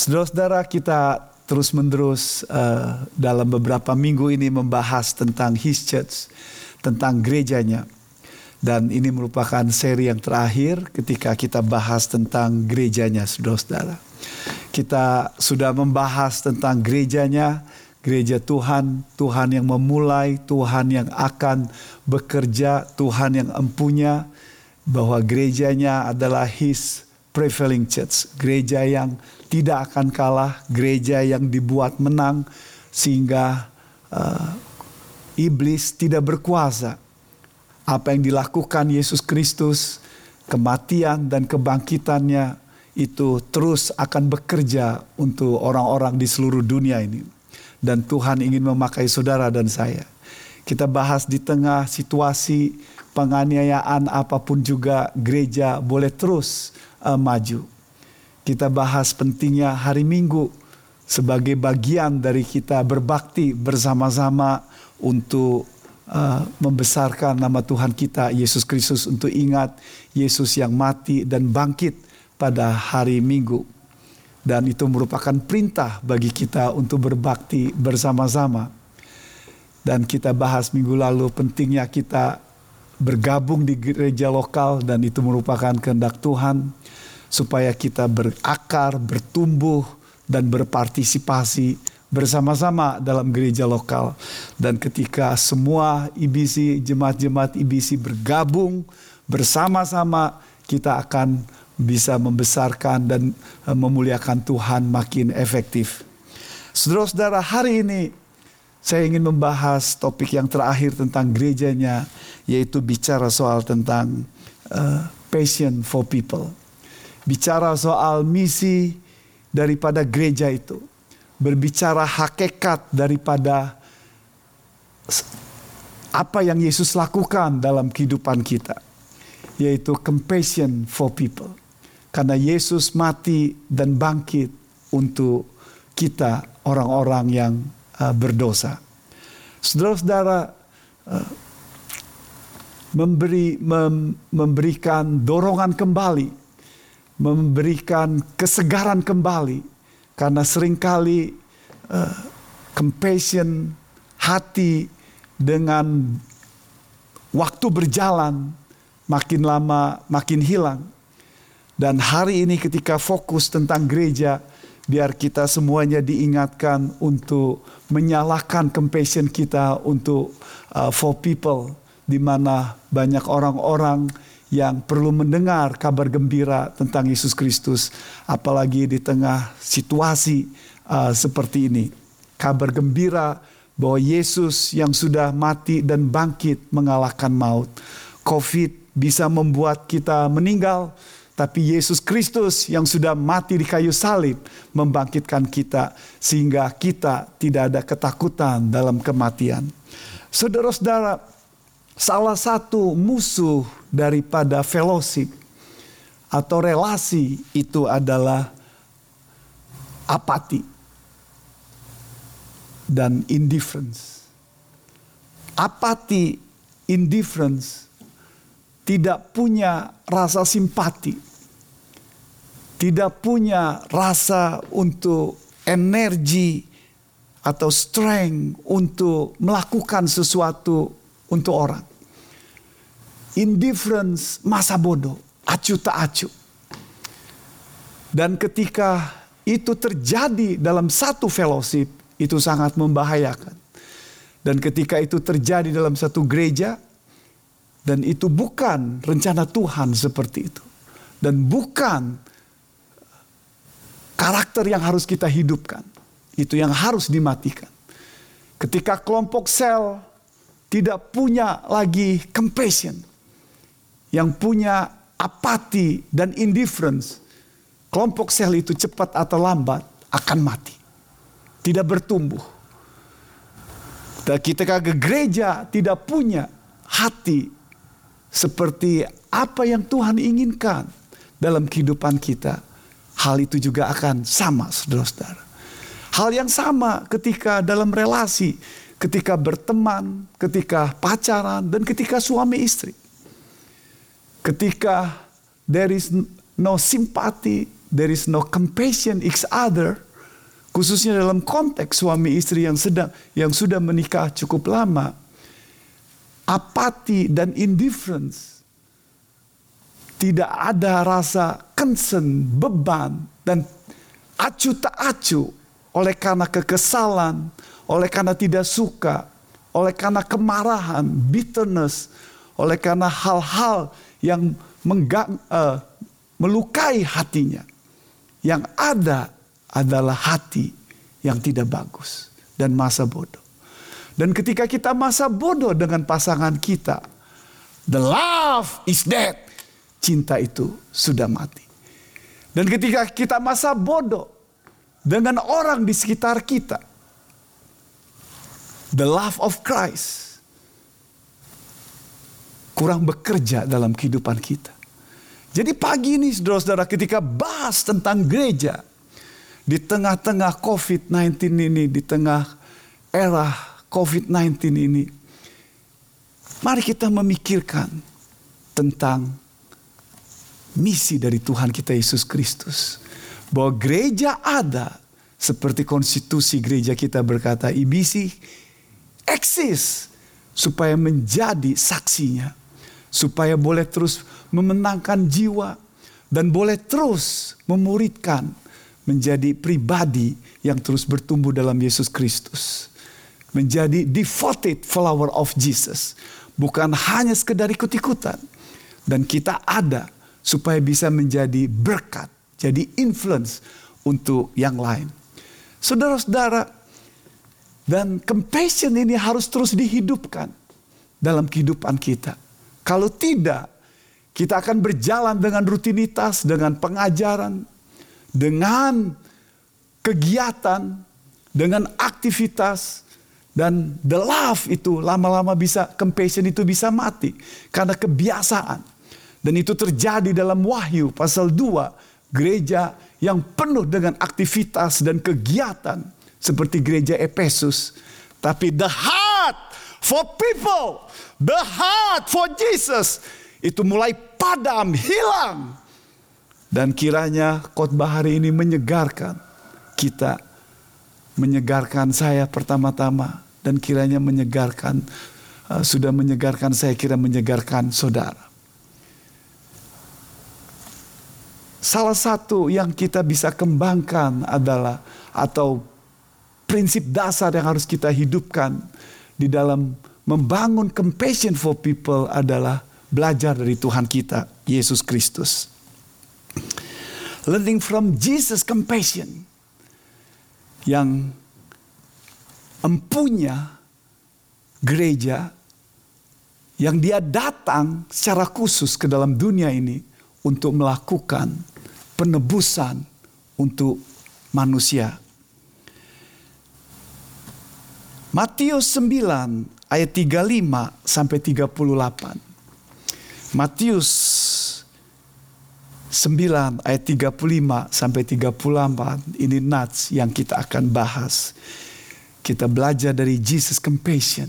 Saudara-saudara kita terus-menerus uh, dalam beberapa minggu ini membahas tentang His Church, tentang gerejanya. Dan ini merupakan seri yang terakhir ketika kita bahas tentang gerejanya, saudara-saudara. Kita sudah membahas tentang gerejanya, gereja Tuhan, Tuhan yang memulai, Tuhan yang akan bekerja, Tuhan yang empunya, bahwa gerejanya adalah His prevailing church, gereja yang tidak akan kalah, gereja yang dibuat menang sehingga uh, iblis tidak berkuasa apa yang dilakukan Yesus Kristus, kematian dan kebangkitannya itu terus akan bekerja untuk orang-orang di seluruh dunia ini. Dan Tuhan ingin memakai saudara dan saya. Kita bahas di tengah situasi penganiayaan apa pun juga gereja boleh terus uh, maju. Kita bahas pentingnya hari Minggu sebagai bagian dari kita berbakti bersama-sama untuk uh, membesarkan nama Tuhan kita Yesus Kristus untuk ingat Yesus yang mati dan bangkit pada hari Minggu. Dan itu merupakan perintah bagi kita untuk berbakti bersama-sama. Dan kita bahas minggu lalu pentingnya kita bergabung di gereja lokal dan itu merupakan kehendak Tuhan supaya kita berakar, bertumbuh dan berpartisipasi bersama-sama dalam gereja lokal. Dan ketika semua IBC, jemaat-jemaat IBC bergabung bersama-sama, kita akan bisa membesarkan dan eh, memuliakan Tuhan makin efektif. Saudara-saudara, hari ini saya ingin membahas topik yang terakhir tentang gerejanya, yaitu bicara soal tentang uh, passion for people. Bicara soal misi daripada gereja itu berbicara hakikat daripada apa yang Yesus lakukan dalam kehidupan kita, yaitu compassion for people. Karena Yesus mati dan bangkit untuk kita orang-orang yang uh, berdosa. Saudara-saudara uh, memberi mem, memberikan dorongan kembali, memberikan kesegaran kembali karena sering kali uh, compassion hati dengan waktu berjalan makin lama makin hilang. Dan hari ini ketika fokus tentang gereja, biar kita semuanya diingatkan untuk menyalahkan compassion kita untuk uh, for people di mana banyak orang-orang yang perlu mendengar kabar gembira tentang Yesus Kristus, apalagi di tengah situasi uh, seperti ini. Kabar gembira bahwa Yesus yang sudah mati dan bangkit mengalahkan maut. COVID bisa membuat kita meninggal, tapi Yesus Kristus yang sudah mati di kayu salib membangkitkan kita sehingga kita tidak ada ketakutan dalam kematian. Saudara-saudara, salah satu musuh daripada fellowship atau relasi itu adalah apati dan indifference. Apati, indifference tidak punya rasa simpati, tidak punya rasa untuk energi atau strength untuk melakukan sesuatu untuk orang indifference masa bodoh, acu tak acu. Dan ketika itu terjadi dalam satu fellowship, itu sangat membahayakan. Dan ketika itu terjadi dalam satu gereja, dan itu bukan rencana Tuhan seperti itu. Dan bukan karakter yang harus kita hidupkan. Itu yang harus dimatikan. Ketika kelompok sel tidak punya lagi compassion yang punya apati dan indifference, kelompok sel itu cepat atau lambat akan mati. Tidak bertumbuh. Dan ketika ke gereja tidak punya hati seperti apa yang Tuhan inginkan dalam kehidupan kita, hal itu juga akan sama saudara-saudara. Hal yang sama ketika dalam relasi, ketika berteman, ketika pacaran, dan ketika suami istri. Ketika there is no simpati, there is no compassion each other, khususnya dalam konteks suami istri yang sedang yang sudah menikah cukup lama, apati dan indifference, tidak ada rasa concern, beban dan acu tak acu oleh karena kekesalan, oleh karena tidak suka, oleh karena kemarahan, bitterness, oleh karena hal-hal yang menggang, uh, melukai hatinya. Yang ada adalah hati yang tidak bagus dan masa bodoh. Dan ketika kita masa bodoh dengan pasangan kita, the love is dead. Cinta itu sudah mati. Dan ketika kita masa bodoh dengan orang di sekitar kita, the love of Christ kurang bekerja dalam kehidupan kita. Jadi pagi ini saudara-saudara ketika bahas tentang gereja di tengah-tengah COVID-19 ini, di tengah era COVID-19 ini, mari kita memikirkan tentang misi dari Tuhan kita Yesus Kristus. Bahwa gereja ada seperti konstitusi gereja kita berkata, ibisi eksis supaya menjadi saksinya. Supaya boleh terus memenangkan jiwa dan boleh terus memuridkan menjadi pribadi yang terus bertumbuh dalam Yesus Kristus. Menjadi devoted follower of Jesus. Bukan hanya sekedar ikut-ikutan. Dan kita ada supaya bisa menjadi berkat, jadi influence untuk yang lain. Saudara-saudara, dan compassion ini harus terus dihidupkan dalam kehidupan kita. Kalau tidak, kita akan berjalan dengan rutinitas, dengan pengajaran, dengan kegiatan, dengan aktivitas, dan the love itu lama-lama bisa, compassion itu bisa mati. Karena kebiasaan. Dan itu terjadi dalam Wahyu pasal 2. Gereja yang penuh dengan aktivitas dan kegiatan. Seperti gereja Efesus. Tapi the for people. The heart for Jesus itu mulai padam, hilang. Dan kiranya khotbah hari ini menyegarkan kita, menyegarkan saya pertama-tama dan kiranya menyegarkan uh, sudah menyegarkan saya kira menyegarkan saudara. Salah satu yang kita bisa kembangkan adalah atau prinsip dasar yang harus kita hidupkan di dalam membangun compassion for people adalah belajar dari Tuhan kita, Yesus Kristus. Learning from Jesus compassion yang empunya gereja yang dia datang secara khusus ke dalam dunia ini untuk melakukan penebusan untuk manusia. Matius 9 ayat 35 sampai 38. Matius 9 ayat 35 sampai 38 ini nats yang kita akan bahas. Kita belajar dari Jesus compassion.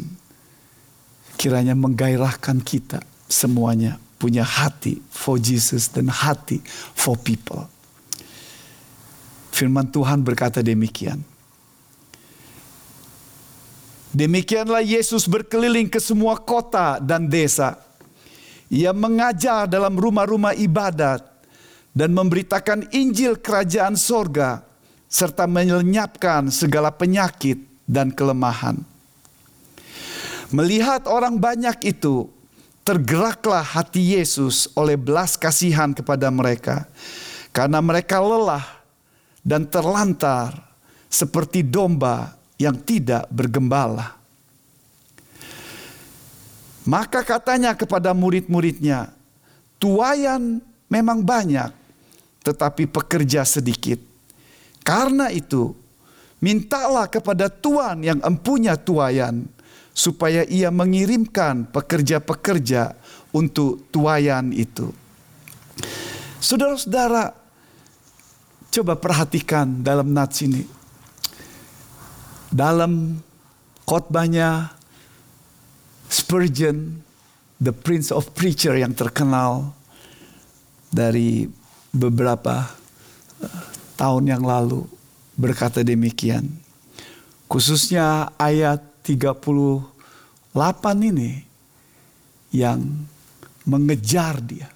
Kiranya menggairahkan kita semuanya punya hati for Jesus dan hati for people. Firman Tuhan berkata demikian. Demikianlah Yesus berkeliling ke semua kota dan desa ia mengajar dalam rumah-rumah ibadat dan memberitakan Injil kerajaan sorga serta melenyapkan segala penyakit dan kelemahan. Melihat orang banyak itu, tergeraklah hati Yesus oleh belas kasihan kepada mereka, karena mereka lelah dan terlantar seperti domba yang tidak bergembala. Maka katanya kepada murid-muridnya, tuayan memang banyak, tetapi pekerja sedikit. Karena itu, mintalah kepada Tuhan yang empunya tuayan, supaya ia mengirimkan pekerja-pekerja untuk tuayan itu. Saudara-saudara, coba perhatikan dalam nats ini. Dalam khotbahnya Spurgeon, the Prince of Preacher yang terkenal dari beberapa tahun yang lalu berkata demikian. Khususnya ayat 38 ini yang mengejar dia.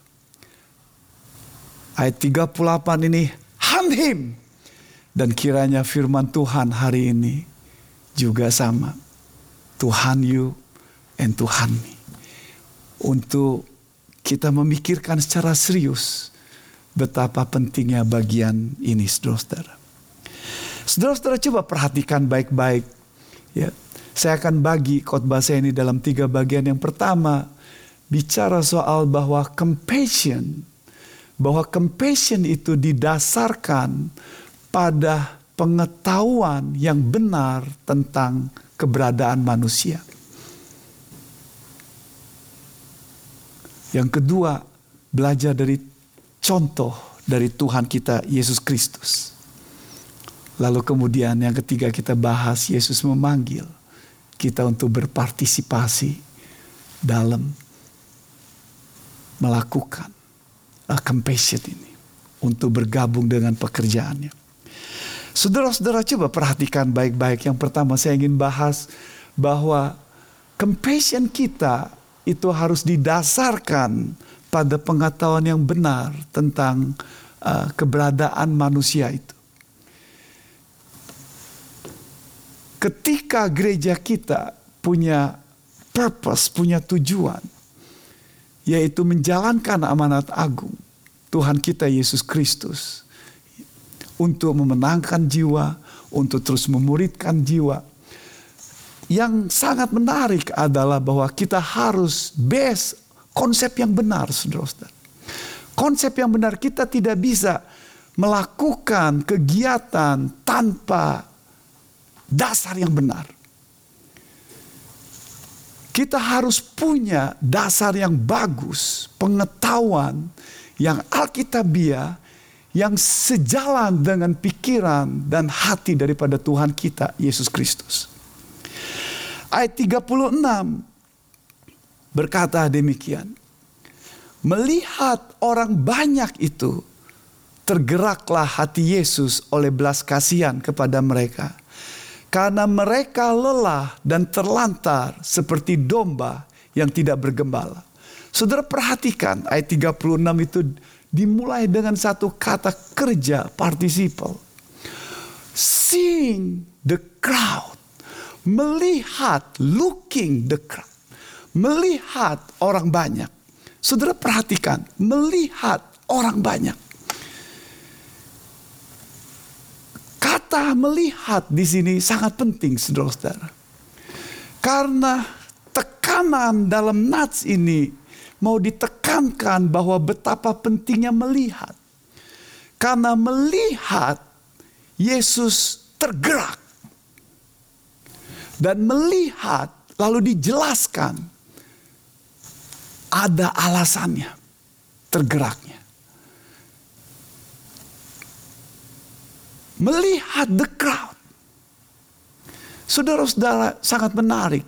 Ayat 38 ini hunt him. Dan kiranya firman Tuhan hari ini juga sama. Tuhan you and Tuhan me. Untuk kita memikirkan secara serius betapa pentingnya bagian ini saudara-saudara. Saudara-saudara coba perhatikan baik-baik. Ya, saya akan bagi khotbah saya ini dalam tiga bagian. Yang pertama, bicara soal bahwa compassion bahwa compassion itu didasarkan pada pengetahuan yang benar tentang keberadaan manusia. Yang kedua, belajar dari contoh dari Tuhan kita Yesus Kristus. Lalu kemudian yang ketiga kita bahas Yesus memanggil kita untuk berpartisipasi dalam melakukan uh, compassion ini untuk bergabung dengan pekerjaannya. Saudara-saudara coba perhatikan baik-baik. Yang pertama saya ingin bahas bahwa compassion kita itu harus didasarkan pada pengetahuan yang benar tentang uh, keberadaan manusia itu. Ketika gereja kita punya purpose, punya tujuan, yaitu menjalankan amanat agung Tuhan kita Yesus Kristus untuk memenangkan jiwa, untuk terus memuridkan jiwa. Yang sangat menarik adalah bahwa kita harus base konsep yang benar, saudara-saudara. Konsep yang benar kita tidak bisa melakukan kegiatan tanpa dasar yang benar. Kita harus punya dasar yang bagus, pengetahuan yang alkitabiah, yang sejalan dengan pikiran dan hati daripada Tuhan kita, Yesus Kristus. Ayat 36 berkata demikian. Melihat orang banyak itu, tergeraklah hati Yesus oleh belas kasihan kepada mereka karena mereka lelah dan terlantar seperti domba yang tidak bergembala. Saudara perhatikan ayat 36 itu dimulai dengan satu kata kerja participle. Seeing the crowd. Melihat, looking the crowd. Melihat orang banyak. Saudara perhatikan, melihat orang banyak. Kata melihat di sini sangat penting, saudara-saudara. Karena tekanan dalam nats ini mau ditekankan bahwa betapa pentingnya melihat. Karena melihat Yesus tergerak. Dan melihat lalu dijelaskan ada alasannya tergeraknya. melihat the crowd. Saudara-saudara sangat menarik.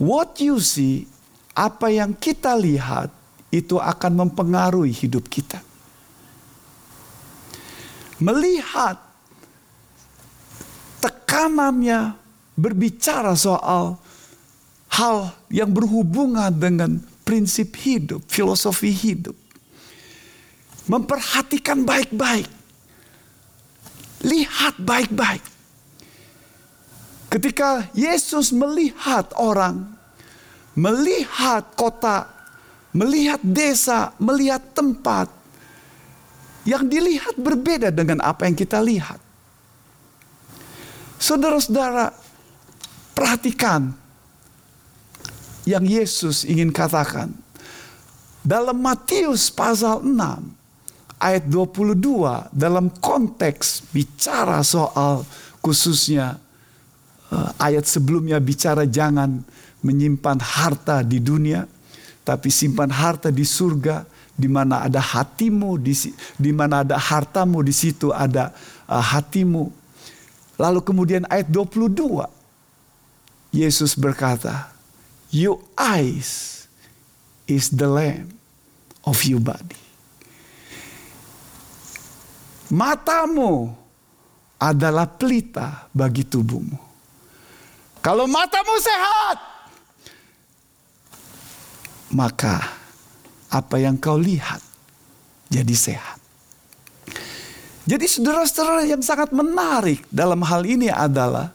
What you see, apa yang kita lihat itu akan mempengaruhi hidup kita. Melihat tekanannya berbicara soal hal yang berhubungan dengan prinsip hidup, filosofi hidup. Memperhatikan baik-baik Lihat baik-baik. Ketika Yesus melihat orang, melihat kota, melihat desa, melihat tempat, yang dilihat berbeda dengan apa yang kita lihat. Saudara-saudara, perhatikan yang Yesus ingin katakan. Dalam Matius pasal 6, ayat 22 dalam konteks bicara soal khususnya uh, ayat sebelumnya bicara jangan menyimpan harta di dunia tapi simpan harta di surga di mana ada hatimu di mana ada hartamu di situ ada uh, hatimu lalu kemudian ayat 22 Yesus berkata your eyes is the lamp of your body Matamu adalah pelita bagi tubuhmu. Kalau matamu sehat, maka apa yang kau lihat jadi sehat. Jadi saudara-saudara yang sangat menarik dalam hal ini adalah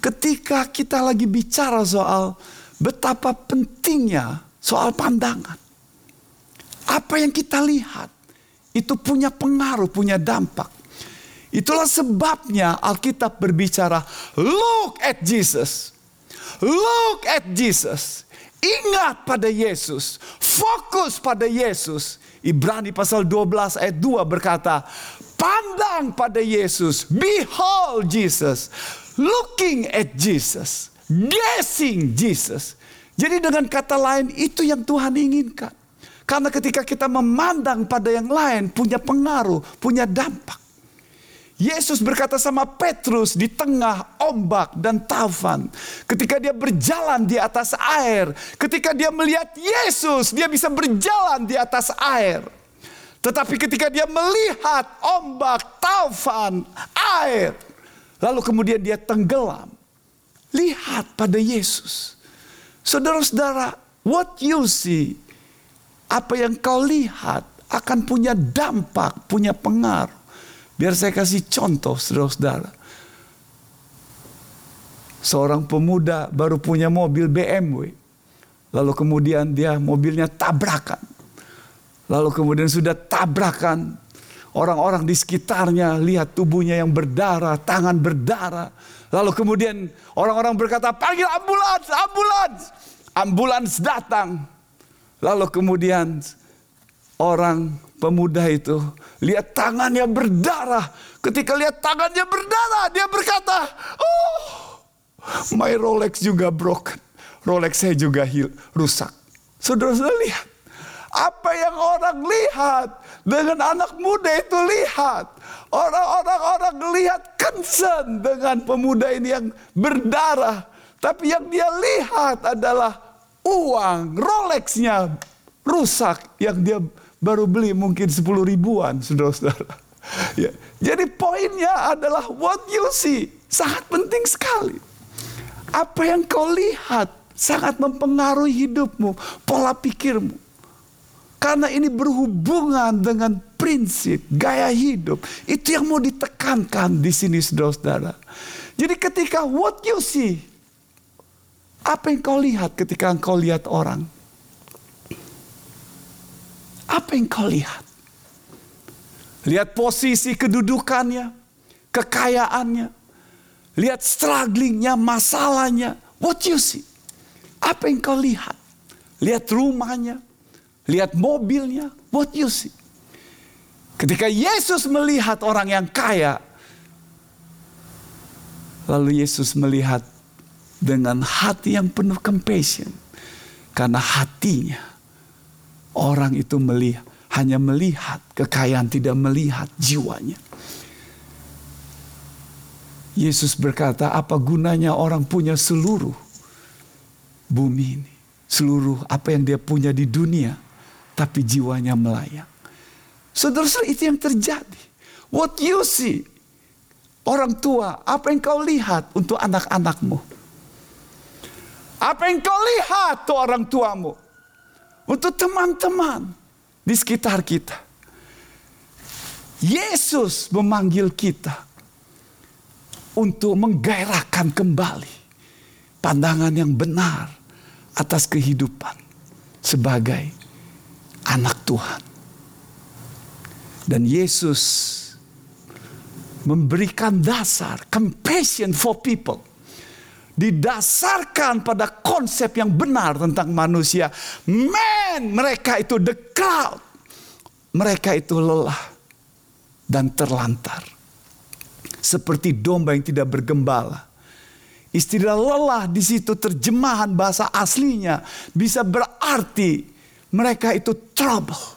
ketika kita lagi bicara soal betapa pentingnya soal pandangan. Apa yang kita lihat itu punya pengaruh, punya dampak. Itulah sebabnya Alkitab berbicara, look at Jesus. Look at Jesus. Ingat pada Yesus. Fokus pada Yesus. Ibrani pasal 12 ayat 2 berkata, pandang pada Yesus. Behold Jesus. Looking at Jesus. Guessing Jesus. Jadi dengan kata lain itu yang Tuhan inginkan. Karena ketika kita memandang pada yang lain punya pengaruh, punya dampak. Yesus berkata sama Petrus di tengah ombak dan taufan. Ketika dia berjalan di atas air. Ketika dia melihat Yesus, dia bisa berjalan di atas air. Tetapi ketika dia melihat ombak, taufan, air. Lalu kemudian dia tenggelam. Lihat pada Yesus. Saudara-saudara, what you see, apa yang kau lihat akan punya dampak, punya pengaruh. Biar saya kasih contoh saudara-saudara. Seorang pemuda baru punya mobil BMW. Lalu kemudian dia mobilnya tabrakan. Lalu kemudian sudah tabrakan. Orang-orang di sekitarnya lihat tubuhnya yang berdarah, tangan berdarah. Lalu kemudian orang-orang berkata, panggil ambulans, ambulans. Ambulans datang. Lalu kemudian orang pemuda itu lihat tangannya berdarah. Ketika lihat tangannya berdarah, dia berkata, "Oh, my Rolex juga broken. Rolex saya juga rusak." Saudara-saudara lihat apa yang orang lihat dengan anak muda itu lihat. Orang-orang orang lihat concern dengan pemuda ini yang berdarah. Tapi yang dia lihat adalah uang Rolexnya rusak yang dia baru beli mungkin 10 ribuan, saudara-saudara. Ya. Jadi poinnya adalah what you see. Sangat penting sekali. Apa yang kau lihat sangat mempengaruhi hidupmu, pola pikirmu. Karena ini berhubungan dengan prinsip, gaya hidup. Itu yang mau ditekankan di sini saudara-saudara. Jadi ketika what you see. Apa yang kau lihat ketika kau lihat orang? Apa yang kau lihat? Lihat posisi kedudukannya, kekayaannya. Lihat strugglingnya, masalahnya. What you see? Apa yang kau lihat? Lihat rumahnya, lihat mobilnya. What you see? Ketika Yesus melihat orang yang kaya, lalu Yesus melihat dengan hati yang penuh compassion. Karena hatinya Orang itu melihat, hanya melihat kekayaan, tidak melihat jiwanya. Yesus berkata, apa gunanya orang punya seluruh bumi ini. Seluruh apa yang dia punya di dunia. Tapi jiwanya melayang. Saudara-saudara itu yang terjadi. What you see. Orang tua, apa yang kau lihat untuk anak-anakmu? Apa yang kau lihat tuh orang tuamu? Untuk teman-teman di sekitar kita. Yesus memanggil kita untuk menggairahkan kembali pandangan yang benar atas kehidupan sebagai anak Tuhan. Dan Yesus memberikan dasar compassion for people didasarkan pada konsep yang benar tentang manusia. Man, mereka itu the crowd. Mereka itu lelah dan terlantar. Seperti domba yang tidak bergembala. Istilah lelah di situ terjemahan bahasa aslinya bisa berarti mereka itu trouble.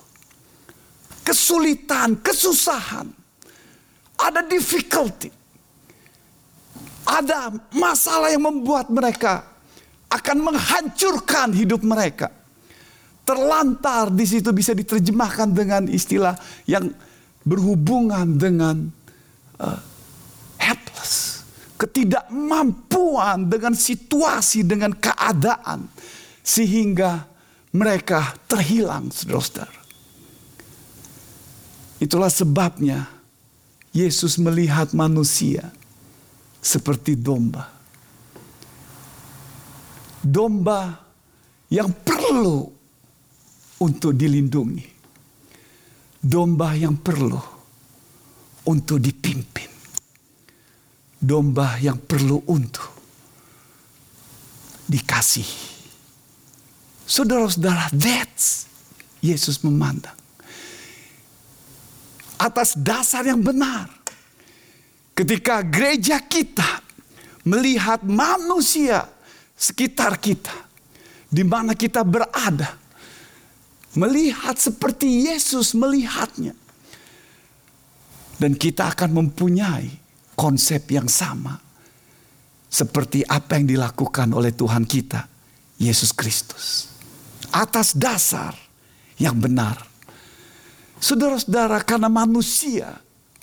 Kesulitan, kesusahan. Ada difficulty ada masalah yang membuat mereka akan menghancurkan hidup mereka. Terlantar di situ bisa diterjemahkan dengan istilah yang berhubungan dengan uh, helpless, ketidakmampuan dengan situasi, dengan keadaan, sehingga mereka terhilang, saudara-saudara. Itulah sebabnya Yesus melihat manusia seperti domba. Domba yang perlu untuk dilindungi. Domba yang perlu untuk dipimpin. Domba yang perlu untuk dikasih. Saudara-saudara, that's Yesus memandang. Atas dasar yang benar. Ketika gereja kita melihat manusia sekitar kita, di mana kita berada, melihat seperti Yesus melihatnya, dan kita akan mempunyai konsep yang sama seperti apa yang dilakukan oleh Tuhan kita, Yesus Kristus, atas dasar yang benar. Saudara-saudara, karena manusia,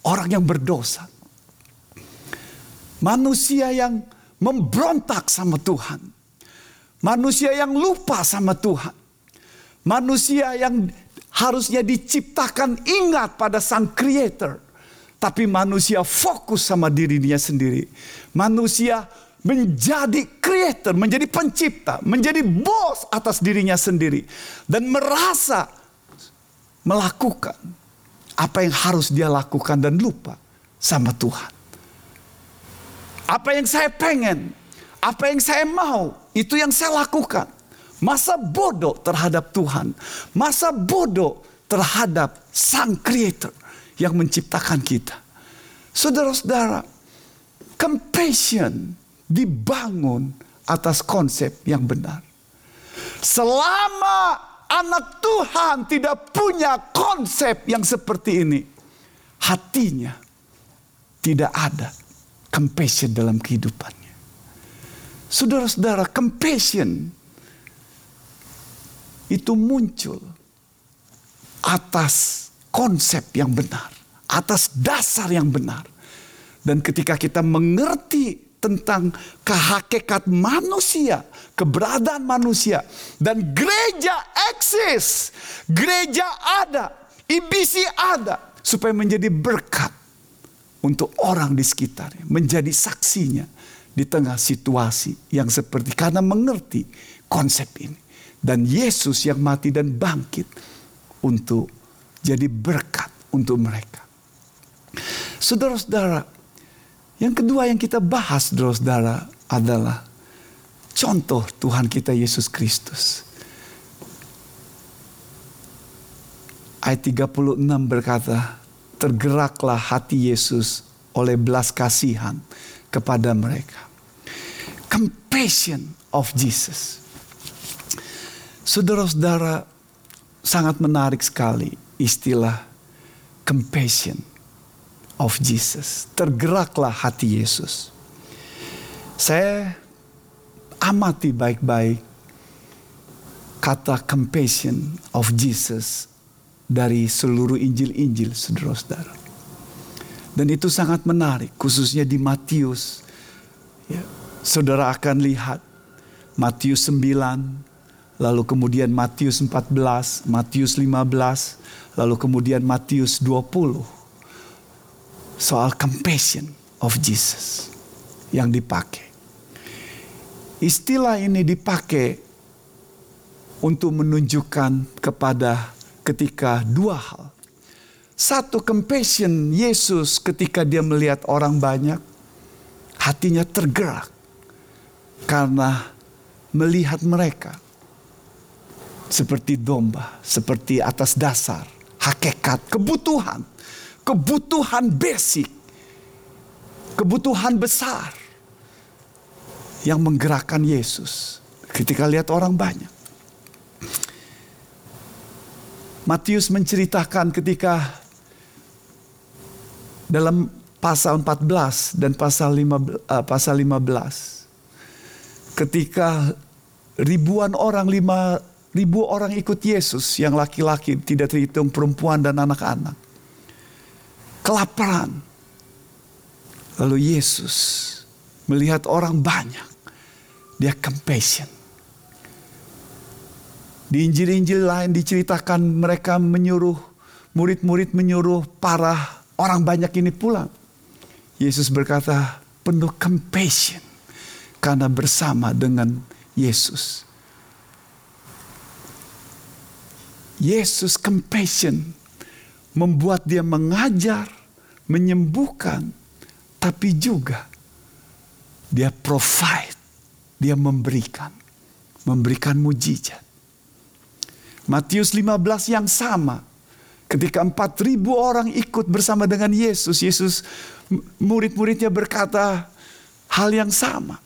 orang yang berdosa, manusia yang memberontak sama Tuhan, manusia yang lupa sama Tuhan, manusia yang harusnya diciptakan ingat pada Sang Creator, tapi manusia fokus sama dirinya sendiri. Manusia menjadi creator, menjadi pencipta, menjadi bos atas dirinya sendiri, dan merasa melakukan apa yang harus dia lakukan dan lupa sama Tuhan. Apa yang saya pengen, apa yang saya mau, itu yang saya lakukan. Masa bodoh terhadap Tuhan, masa bodoh terhadap Sang Creator yang menciptakan kita. Saudara-saudara, compassion dibangun atas konsep yang benar. Selama anak Tuhan tidak punya konsep yang seperti ini, hatinya tidak ada compassion dalam kehidupannya. Saudara-saudara, compassion itu muncul atas konsep yang benar, atas dasar yang benar. Dan ketika kita mengerti tentang kehakikat manusia, keberadaan manusia, dan gereja eksis, gereja ada, IBC ada, supaya menjadi berkat untuk orang di sekitarnya, menjadi saksinya di tengah situasi yang seperti karena mengerti konsep ini. Dan Yesus yang mati dan bangkit untuk jadi berkat untuk mereka. Saudara-saudara, yang kedua yang kita bahas saudara-saudara adalah contoh Tuhan kita Yesus Kristus. Ayat 36 berkata, tergeraklah hati Yesus oleh belas kasihan kepada mereka. Compassion of Jesus. Saudara-saudara, sangat menarik sekali istilah compassion of Jesus. Tergeraklah hati Yesus. Saya amati baik-baik kata compassion of Jesus dari seluruh Injil-Injil saudara-saudara. Dan itu sangat menarik, khususnya di Matius. Ya, saudara akan lihat Matius 9, lalu kemudian Matius 14, Matius 15, lalu kemudian Matius 20. Soal compassion of Jesus yang dipakai. Istilah ini dipakai untuk menunjukkan kepada ketika dua hal. Satu compassion Yesus ketika dia melihat orang banyak, hatinya tergerak karena melihat mereka seperti domba, seperti atas dasar hakikat kebutuhan, kebutuhan basic, kebutuhan besar yang menggerakkan Yesus ketika lihat orang banyak. Matius menceritakan ketika dalam pasal 14 dan pasal 15, uh, pasal 15 ketika ribuan orang lima ribu orang ikut Yesus yang laki-laki tidak terhitung perempuan dan anak-anak kelaparan. Lalu Yesus melihat orang banyak, dia compassion. Di Injil-Injil lain diceritakan mereka menyuruh, murid-murid menyuruh para orang banyak ini pulang. Yesus berkata penuh compassion karena bersama dengan Yesus. Yesus compassion membuat dia mengajar, menyembuhkan, tapi juga dia provide, dia memberikan, memberikan mujizat. Matius 15 yang sama. Ketika 4000 orang ikut bersama dengan Yesus, Yesus murid-muridnya berkata hal yang sama.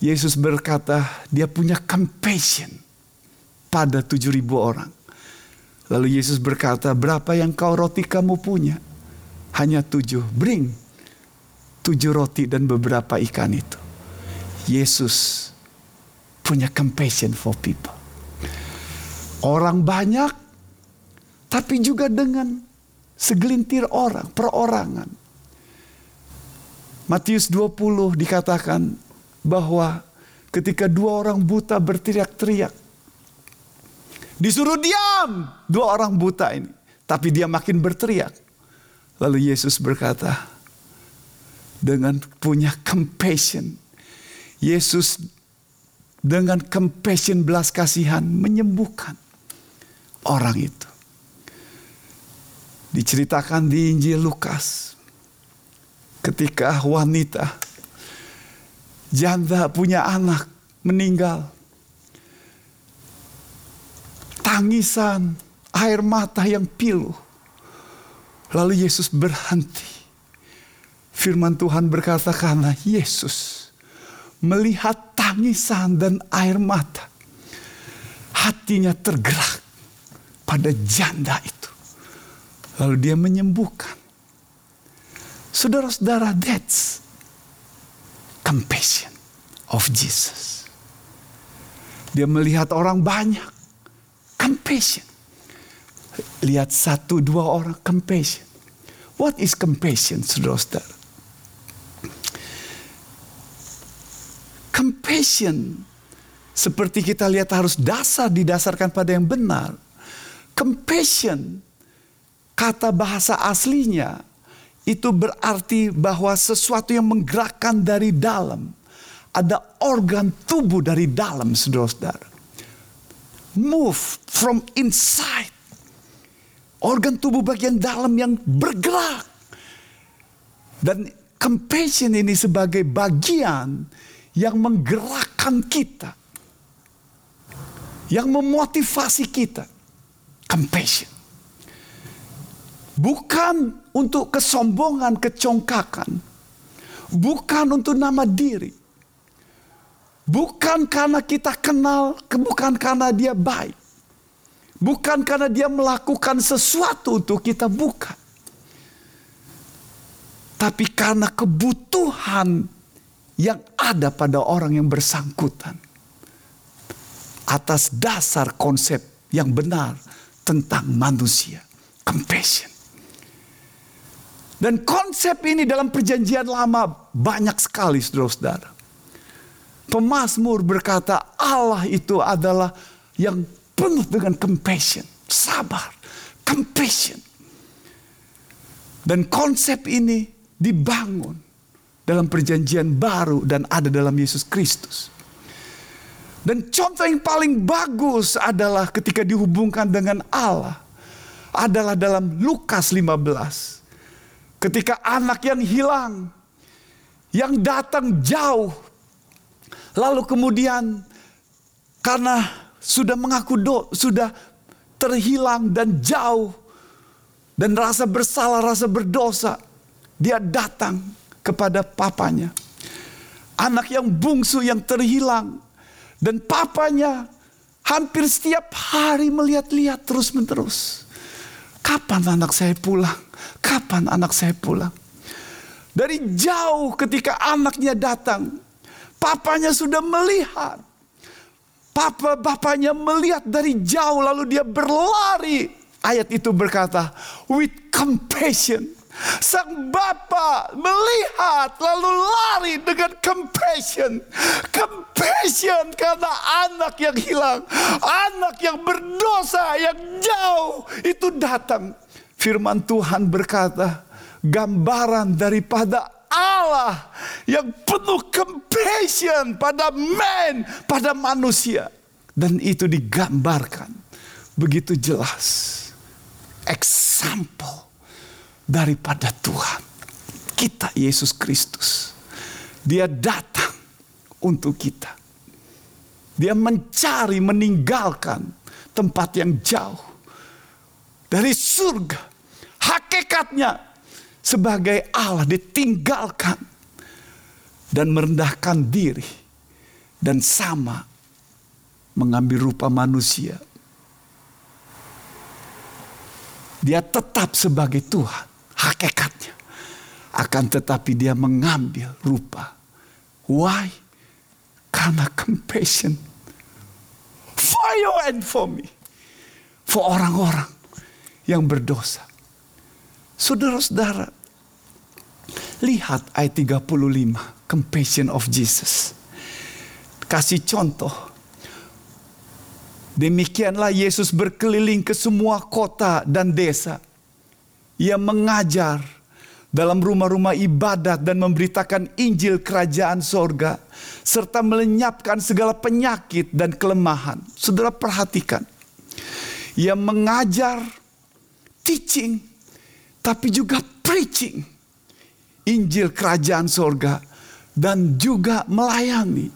Yesus berkata dia punya compassion pada 7000 orang. Lalu Yesus berkata, berapa yang kau roti kamu punya? Hanya tujuh. Bring tujuh roti dan beberapa ikan itu. Yesus punya compassion for people. Orang banyak, tapi juga dengan segelintir orang, perorangan. Matius 20 dikatakan bahwa ketika dua orang buta berteriak-teriak, Disuruh diam dua orang buta ini. Tapi dia makin berteriak. Lalu Yesus berkata, dengan punya compassion. Yesus dengan compassion belas kasihan menyembuhkan orang itu. Diceritakan di Injil Lukas. Ketika wanita janda punya anak meninggal tangisan, air mata yang pilu. Lalu Yesus berhenti. Firman Tuhan berkata karena Yesus melihat tangisan dan air mata. Hatinya tergerak pada janda itu. Lalu dia menyembuhkan. Saudara-saudara, that's compassion of Jesus. Dia melihat orang banyak compassion. Lihat satu dua orang compassion. What is compassion, saudara-saudara? Compassion seperti kita lihat harus dasar didasarkan pada yang benar. Compassion kata bahasa aslinya itu berarti bahwa sesuatu yang menggerakkan dari dalam. Ada organ tubuh dari dalam, saudara-saudara move from inside. Organ tubuh bagian dalam yang bergerak. Dan compassion ini sebagai bagian yang menggerakkan kita. Yang memotivasi kita. Compassion. Bukan untuk kesombongan, kecongkakan. Bukan untuk nama diri Bukan karena kita kenal, bukan karena dia baik. Bukan karena dia melakukan sesuatu untuk kita, bukan. Tapi karena kebutuhan yang ada pada orang yang bersangkutan. Atas dasar konsep yang benar tentang manusia. Compassion. Dan konsep ini dalam perjanjian lama banyak sekali saudara-saudara. Pemasmur berkata Allah itu adalah yang penuh dengan compassion, sabar, compassion. Dan konsep ini dibangun dalam perjanjian baru dan ada dalam Yesus Kristus. Dan contoh yang paling bagus adalah ketika dihubungkan dengan Allah adalah dalam Lukas 15. Ketika anak yang hilang yang datang jauh Lalu kemudian karena sudah mengaku do, sudah terhilang dan jauh dan rasa bersalah, rasa berdosa, dia datang kepada papanya. Anak yang bungsu yang terhilang dan papanya hampir setiap hari melihat-lihat terus-menerus. Kapan anak saya pulang? Kapan anak saya pulang? Dari jauh ketika anaknya datang, Papanya sudah melihat. Papa bapaknya melihat dari jauh lalu dia berlari Ayat itu berkata, with compassion. Sang Bapa melihat lalu lari dengan compassion. Compassion karena anak yang hilang. Anak yang berdosa, yang jauh. Itu datang. Firman Tuhan berkata, gambaran daripada Allah yang penuh compassion pada man, pada manusia. Dan itu digambarkan begitu jelas. Example daripada Tuhan. Kita Yesus Kristus. Dia datang untuk kita. Dia mencari meninggalkan tempat yang jauh dari surga. Hakikatnya sebagai Allah ditinggalkan dan merendahkan diri dan sama mengambil rupa manusia. Dia tetap sebagai Tuhan hakikatnya. Akan tetapi dia mengambil rupa. Why? Karena compassion. For you and for me. For orang-orang yang berdosa. Saudara-saudara, lihat ayat 35, compassion of Jesus. Kasih contoh. Demikianlah Yesus berkeliling ke semua kota dan desa ia mengajar dalam rumah-rumah ibadat dan memberitakan Injil kerajaan sorga. Serta melenyapkan segala penyakit dan kelemahan. Saudara perhatikan. Ia mengajar, teaching, tapi juga preaching. Injil kerajaan sorga. Dan juga melayani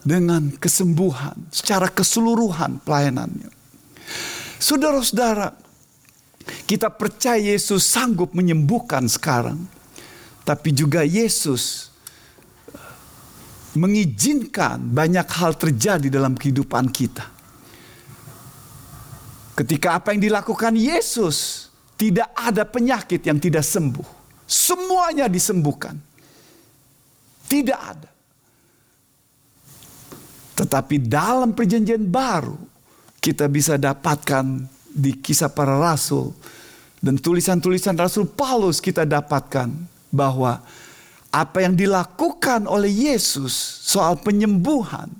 dengan kesembuhan secara keseluruhan pelayanannya. Saudara-saudara, kita percaya Yesus sanggup menyembuhkan sekarang, tapi juga Yesus uh, mengizinkan banyak hal terjadi dalam kehidupan kita. Ketika apa yang dilakukan Yesus, tidak ada penyakit yang tidak sembuh. Semuanya disembuhkan. Tidak ada. Tetapi dalam perjanjian baru, kita bisa dapatkan di kisah para rasul dan tulisan-tulisan Rasul Paulus kita dapatkan bahwa apa yang dilakukan oleh Yesus soal penyembuhan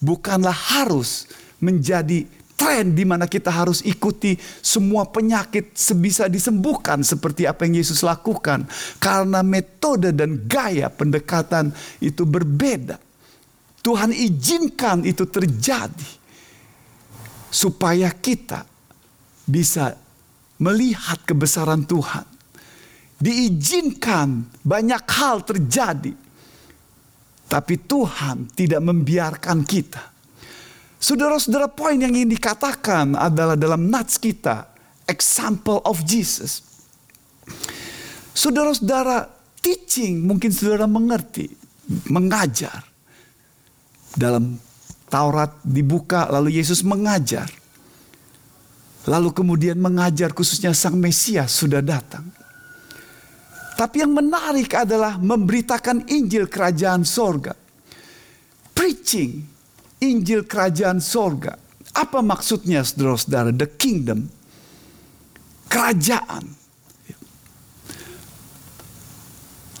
bukanlah harus menjadi tren di mana kita harus ikuti semua penyakit sebisa disembuhkan seperti apa yang Yesus lakukan karena metode dan gaya pendekatan itu berbeda. Tuhan izinkan itu terjadi supaya kita bisa melihat kebesaran Tuhan. Diizinkan banyak hal terjadi. Tapi Tuhan tidak membiarkan kita. Saudara-saudara poin yang ingin dikatakan adalah dalam nats kita. Example of Jesus. Saudara-saudara teaching mungkin saudara mengerti. Mengajar. Dalam Taurat dibuka lalu Yesus mengajar Lalu kemudian mengajar khususnya sang Mesias sudah datang. Tapi yang menarik adalah memberitakan Injil kerajaan sorga. Preaching Injil kerajaan sorga. Apa maksudnya saudara-saudara? The kingdom. Kerajaan.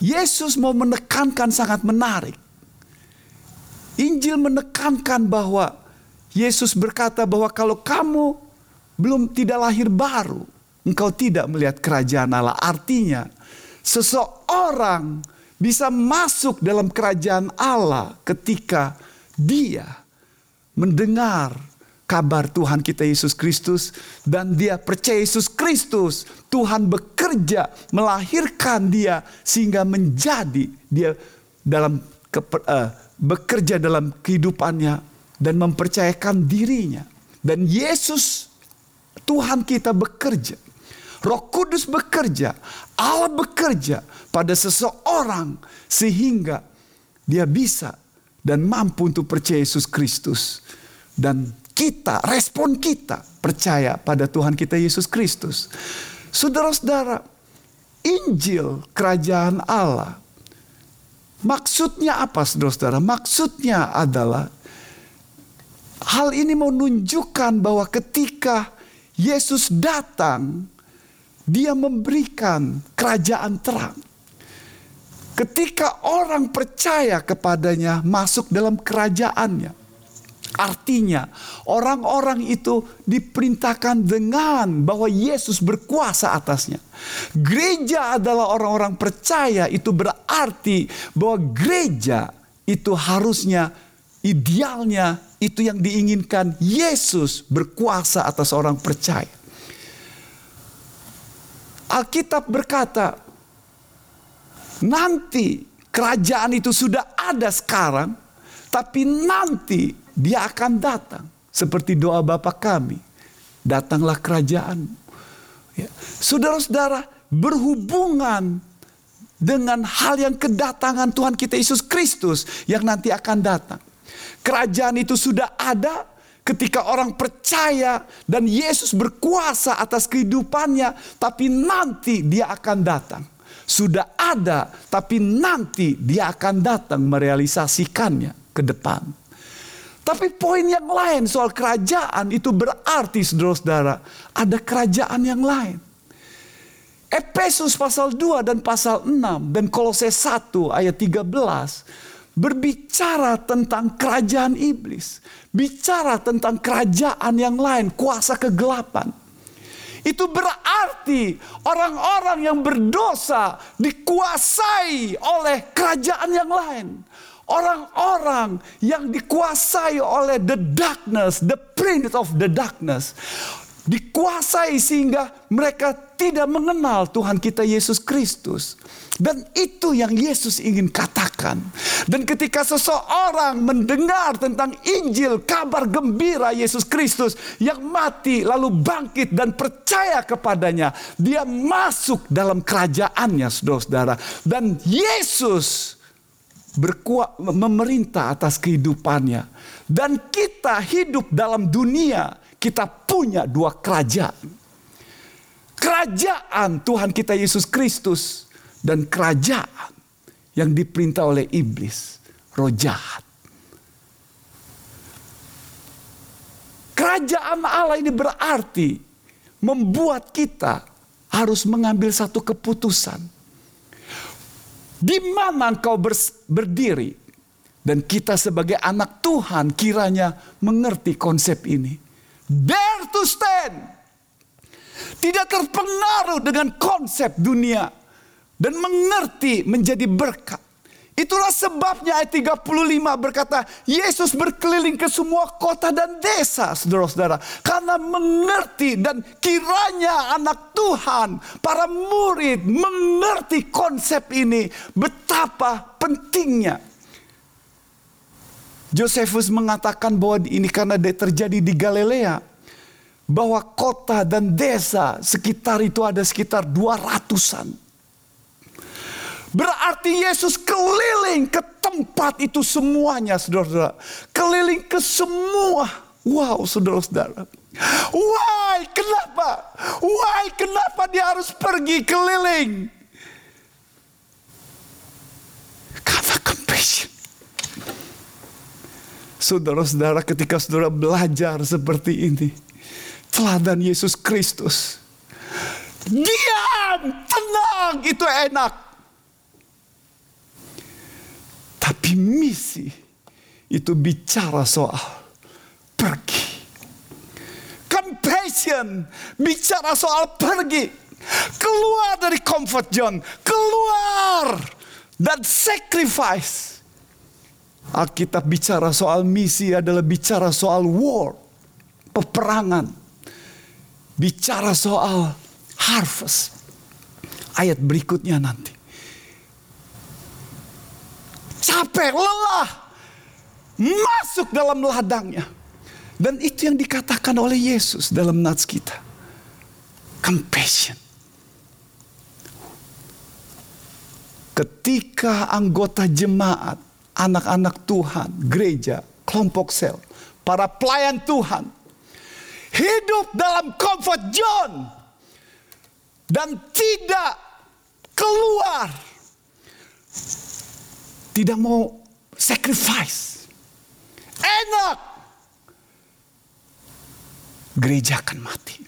Yesus mau menekankan sangat menarik. Injil menekankan bahwa Yesus berkata bahwa kalau kamu belum tidak lahir baru, engkau tidak melihat kerajaan Allah. Artinya, seseorang bisa masuk dalam kerajaan Allah ketika dia mendengar kabar Tuhan kita Yesus Kristus dan dia percaya Yesus Kristus. Tuhan bekerja melahirkan dia sehingga menjadi dia dalam uh, bekerja dalam kehidupannya dan mempercayakan dirinya. Dan Yesus Tuhan kita bekerja. Roh Kudus bekerja. Allah bekerja pada seseorang sehingga dia bisa dan mampu untuk percaya Yesus Kristus. Dan kita, respon kita percaya pada Tuhan kita Yesus Kristus. Saudara-saudara, Injil kerajaan Allah maksudnya apa saudara-saudara? Maksudnya adalah hal ini menunjukkan bahwa ketika Yesus datang, dia memberikan kerajaan terang. Ketika orang percaya kepadanya, masuk dalam kerajaannya. Artinya, orang-orang itu diperintahkan dengan bahwa Yesus berkuasa atasnya. Gereja adalah orang-orang percaya, itu berarti bahwa gereja itu harusnya idealnya itu yang diinginkan Yesus berkuasa atas orang percaya. Alkitab berkata, nanti kerajaan itu sudah ada sekarang, tapi nanti dia akan datang. Seperti doa Bapa kami, datanglah kerajaan. Ya. Saudara-saudara, berhubungan dengan hal yang kedatangan Tuhan kita Yesus Kristus yang nanti akan datang. Kerajaan itu sudah ada ketika orang percaya dan Yesus berkuasa atas kehidupannya, tapi nanti dia akan datang sudah ada, tapi nanti dia akan datang merealisasikannya ke depan. Tapi poin yang lain soal kerajaan itu berarti saudara-saudara ada kerajaan yang lain. Efesus pasal 2 dan pasal 6 dan Kolose 1 ayat 13 berbicara tentang kerajaan iblis, bicara tentang kerajaan yang lain, kuasa kegelapan. Itu berarti orang-orang yang berdosa dikuasai oleh kerajaan yang lain. Orang-orang yang dikuasai oleh the darkness, the prince of the darkness. Dikuasai sehingga mereka tidak mengenal Tuhan kita Yesus Kristus. Dan itu yang Yesus ingin katakan. Dan ketika seseorang mendengar tentang Injil, kabar gembira Yesus Kristus yang mati lalu bangkit dan percaya kepadanya, dia masuk dalam kerajaannya, saudara-saudara. Dan Yesus berkuat memerintah atas kehidupannya. Dan kita hidup dalam dunia, kita punya dua kerajaan. Kerajaan Tuhan kita Yesus Kristus dan kerajaan yang diperintah oleh iblis, roh jahat. Kerajaan Allah ini berarti membuat kita harus mengambil satu keputusan. Di mana engkau berdiri? Dan kita sebagai anak Tuhan kiranya mengerti konsep ini. Dare to stand. Tidak terpengaruh dengan konsep dunia dan mengerti menjadi berkat. Itulah sebabnya ayat 35 berkata, Yesus berkeliling ke semua kota dan desa, saudara-saudara. Karena mengerti dan kiranya anak Tuhan, para murid mengerti konsep ini, betapa pentingnya. Josephus mengatakan bahwa ini karena terjadi di Galilea. Bahwa kota dan desa sekitar itu ada sekitar 200-an. Berarti Yesus keliling ke tempat itu semuanya, saudara-saudara. Keliling ke semua. Wow, saudara-saudara. Why? Kenapa? Why? Kenapa dia harus pergi keliling? Karena compassion. Saudara-saudara ketika saudara belajar seperti ini. Teladan Yesus Kristus. Diam, tenang, itu enak. Tapi misi itu bicara soal pergi. Compassion bicara soal pergi. Keluar dari comfort zone. Keluar. Dan sacrifice. Alkitab bicara soal misi adalah bicara soal war. Peperangan. Bicara soal harvest. Ayat berikutnya nanti capek, lelah, masuk dalam ladangnya. Dan itu yang dikatakan oleh Yesus dalam nats kita. Compassion. Ketika anggota jemaat, anak-anak Tuhan, gereja, kelompok sel, para pelayan Tuhan, hidup dalam comfort zone dan tidak keluar tidak mau sacrifice. Enak. Gereja akan mati.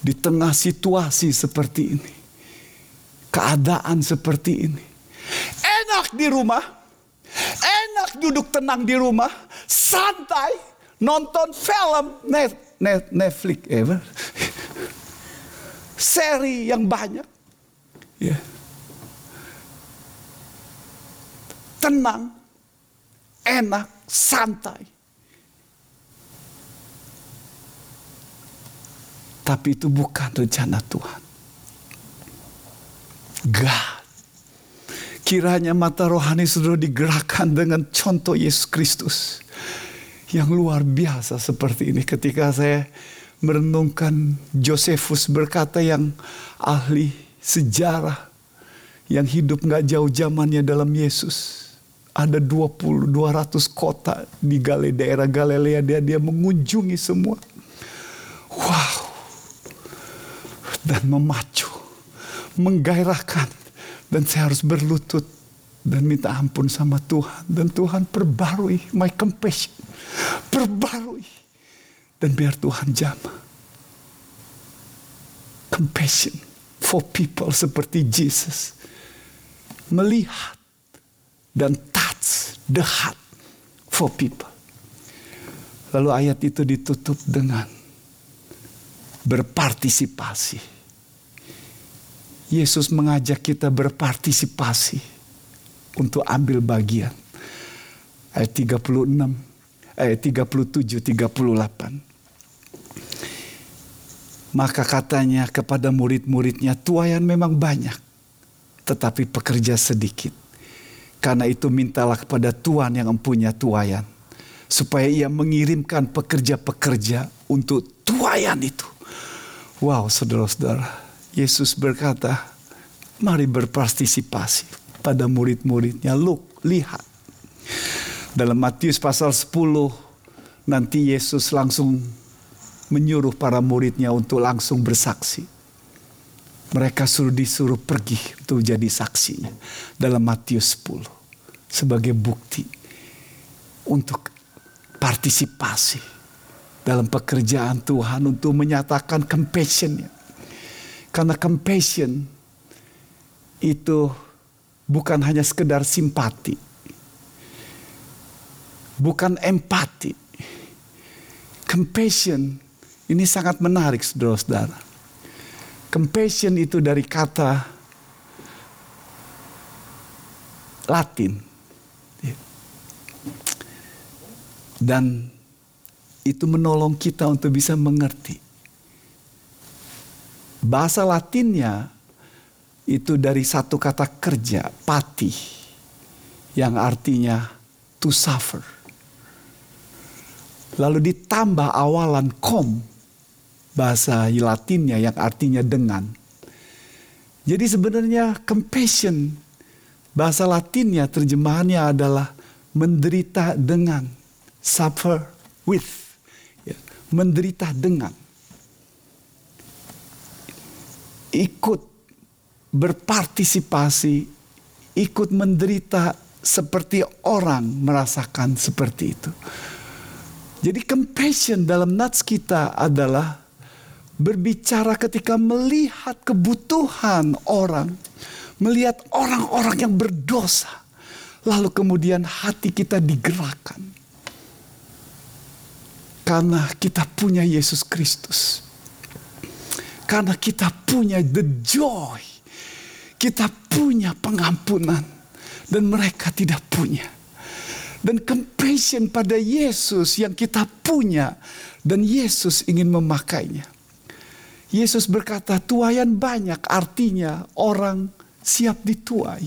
Di tengah situasi seperti ini. Keadaan seperti ini. Enak di rumah. Enak duduk tenang di rumah. Santai. Nonton film. Net, net, Netflix. Eh, seri yang banyak. Ya. Tenang. Enak. Santai. Tapi itu bukan rencana Tuhan. God. Kiranya mata rohani sudah digerakkan dengan contoh Yesus Kristus. Yang luar biasa seperti ini ketika saya merenungkan Josephus berkata yang ahli sejarah yang hidup nggak jauh zamannya dalam Yesus. Ada 20 200 kota di Gale, daerah Galilea dia dia mengunjungi semua. Wow. Dan memacu, menggairahkan dan saya harus berlutut dan minta ampun sama Tuhan dan Tuhan perbarui my compassion. Perbarui dan biar Tuhan jamah. Compassion for people seperti Jesus. Melihat dan touch the heart for people. Lalu ayat itu ditutup dengan berpartisipasi. Yesus mengajak kita berpartisipasi untuk ambil bagian. Ayat 36, ayat 37, 38. Maka katanya kepada murid-muridnya, tuayan memang banyak, tetapi pekerja sedikit. Karena itu mintalah kepada Tuhan yang mempunyai tuayan, supaya ia mengirimkan pekerja-pekerja untuk tuayan itu. Wow, saudara-saudara, Yesus berkata, mari berpartisipasi pada murid-muridnya. Look, lihat. Dalam Matius pasal 10, nanti Yesus langsung menyuruh para muridnya untuk langsung bersaksi. Mereka suruh disuruh pergi untuk jadi saksinya dalam Matius 10 sebagai bukti untuk partisipasi dalam pekerjaan Tuhan untuk menyatakan compassionnya. Karena compassion itu bukan hanya sekedar simpati. Bukan empati. Compassion ini sangat menarik saudara-saudara. Compassion itu dari kata Latin. Dan itu menolong kita untuk bisa mengerti. Bahasa Latinnya itu dari satu kata kerja, pati, yang artinya to suffer. Lalu ditambah awalan kom, bahasa Latinnya yang artinya dengan. Jadi sebenarnya compassion bahasa Latinnya terjemahannya adalah menderita dengan suffer with ya, menderita dengan ikut berpartisipasi ikut menderita seperti orang merasakan seperti itu. Jadi compassion dalam nats kita adalah berbicara ketika melihat kebutuhan orang, melihat orang-orang yang berdosa, lalu kemudian hati kita digerakkan. Karena kita punya Yesus Kristus. Karena kita punya the joy. Kita punya pengampunan. Dan mereka tidak punya. Dan compassion pada Yesus yang kita punya. Dan Yesus ingin memakainya. Yesus berkata, tuayan banyak artinya orang siap dituai.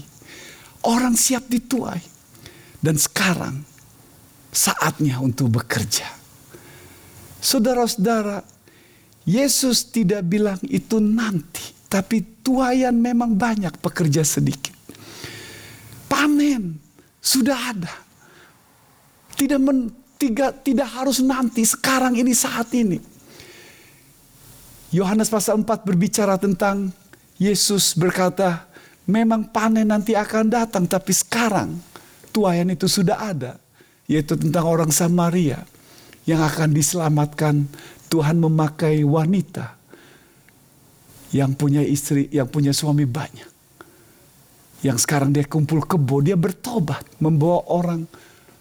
Orang siap dituai. Dan sekarang saatnya untuk bekerja. Saudara-saudara, Yesus tidak bilang itu nanti. Tapi tuayan memang banyak, pekerja sedikit. Panen sudah ada. Tidak men, tidak, tidak harus nanti, sekarang ini saat ini. Yohanes pasal 4 berbicara tentang Yesus berkata, memang panen nanti akan datang, tapi sekarang tuayan itu sudah ada, yaitu tentang orang Samaria yang akan diselamatkan. Tuhan memakai wanita yang punya istri, yang punya suami banyak. Yang sekarang dia kumpul kebo, dia bertobat, membawa orang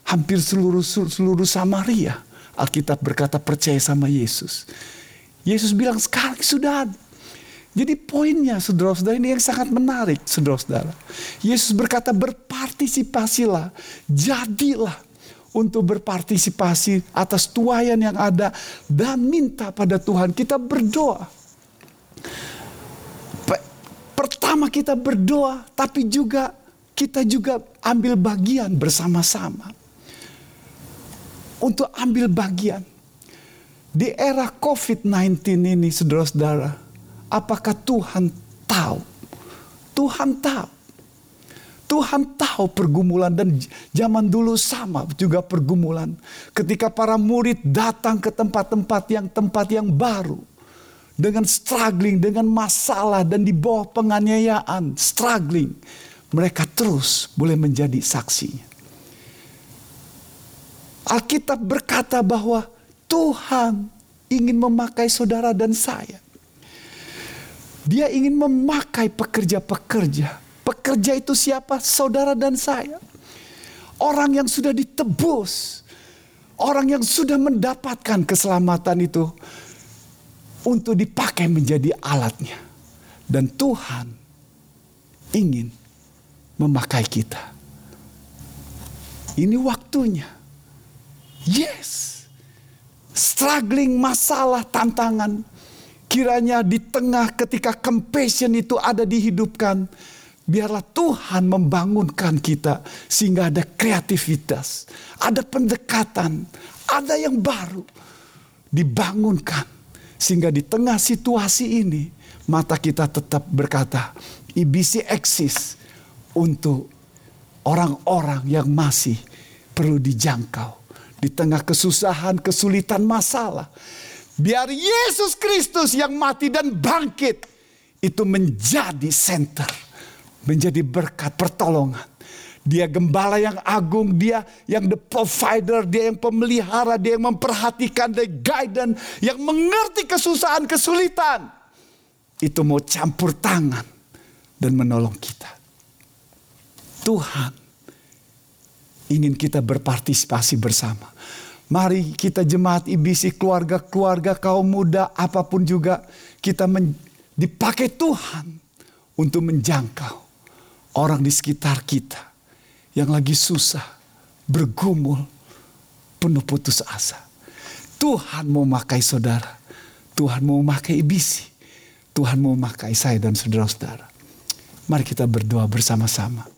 hampir seluruh seluruh Samaria. Alkitab berkata percaya sama Yesus. Yesus bilang sekarang sudah. Jadi poinnya saudara-saudara ini yang sangat menarik saudara-saudara. Yesus berkata berpartisipasilah, jadilah untuk berpartisipasi atas tuayan yang ada dan minta pada Tuhan. Kita berdoa. Pertama kita berdoa, tapi juga kita juga ambil bagian bersama-sama. Untuk ambil bagian. Di era COVID-19 ini saudara-saudara, apakah Tuhan tahu? Tuhan tahu. Tuhan tahu pergumulan dan zaman dulu sama juga pergumulan. Ketika para murid datang ke tempat-tempat yang tempat yang baru dengan struggling, dengan masalah dan di bawah penganiayaan, struggling, mereka terus boleh menjadi saksinya. Alkitab berkata bahwa Tuhan ingin memakai saudara dan saya. Dia ingin memakai pekerja-pekerja. Pekerja itu siapa? Saudara dan saya. Orang yang sudah ditebus. Orang yang sudah mendapatkan keselamatan itu untuk dipakai menjadi alatnya. Dan Tuhan ingin memakai kita. Ini waktunya. Yes. Struggling masalah tantangan. Kiranya di tengah ketika compassion itu ada dihidupkan. Biarlah Tuhan membangunkan kita sehingga ada kreativitas, ada pendekatan, ada yang baru dibangunkan sehingga di tengah situasi ini, mata kita tetap berkata, IBC eksis untuk orang-orang yang masih perlu dijangkau. Di tengah kesusahan, kesulitan, masalah. Biar Yesus Kristus yang mati dan bangkit. Itu menjadi center. Menjadi berkat pertolongan. Dia gembala yang agung, dia yang the provider, dia yang pemelihara, dia yang memperhatikan, the guidance, yang mengerti kesusahan, kesulitan. Itu mau campur tangan dan menolong kita. Tuhan ingin kita berpartisipasi bersama. Mari kita jemaat IBC, keluarga-keluarga, kaum muda, apa pun juga kita dipakai Tuhan untuk menjangkau orang di sekitar kita yang lagi susah, bergumul, penuh putus asa. Tuhan mau memakai saudara. Tuhan mau memakai ibisi. Tuhan mau memakai saya dan saudara-saudara. Mari kita berdoa bersama-sama.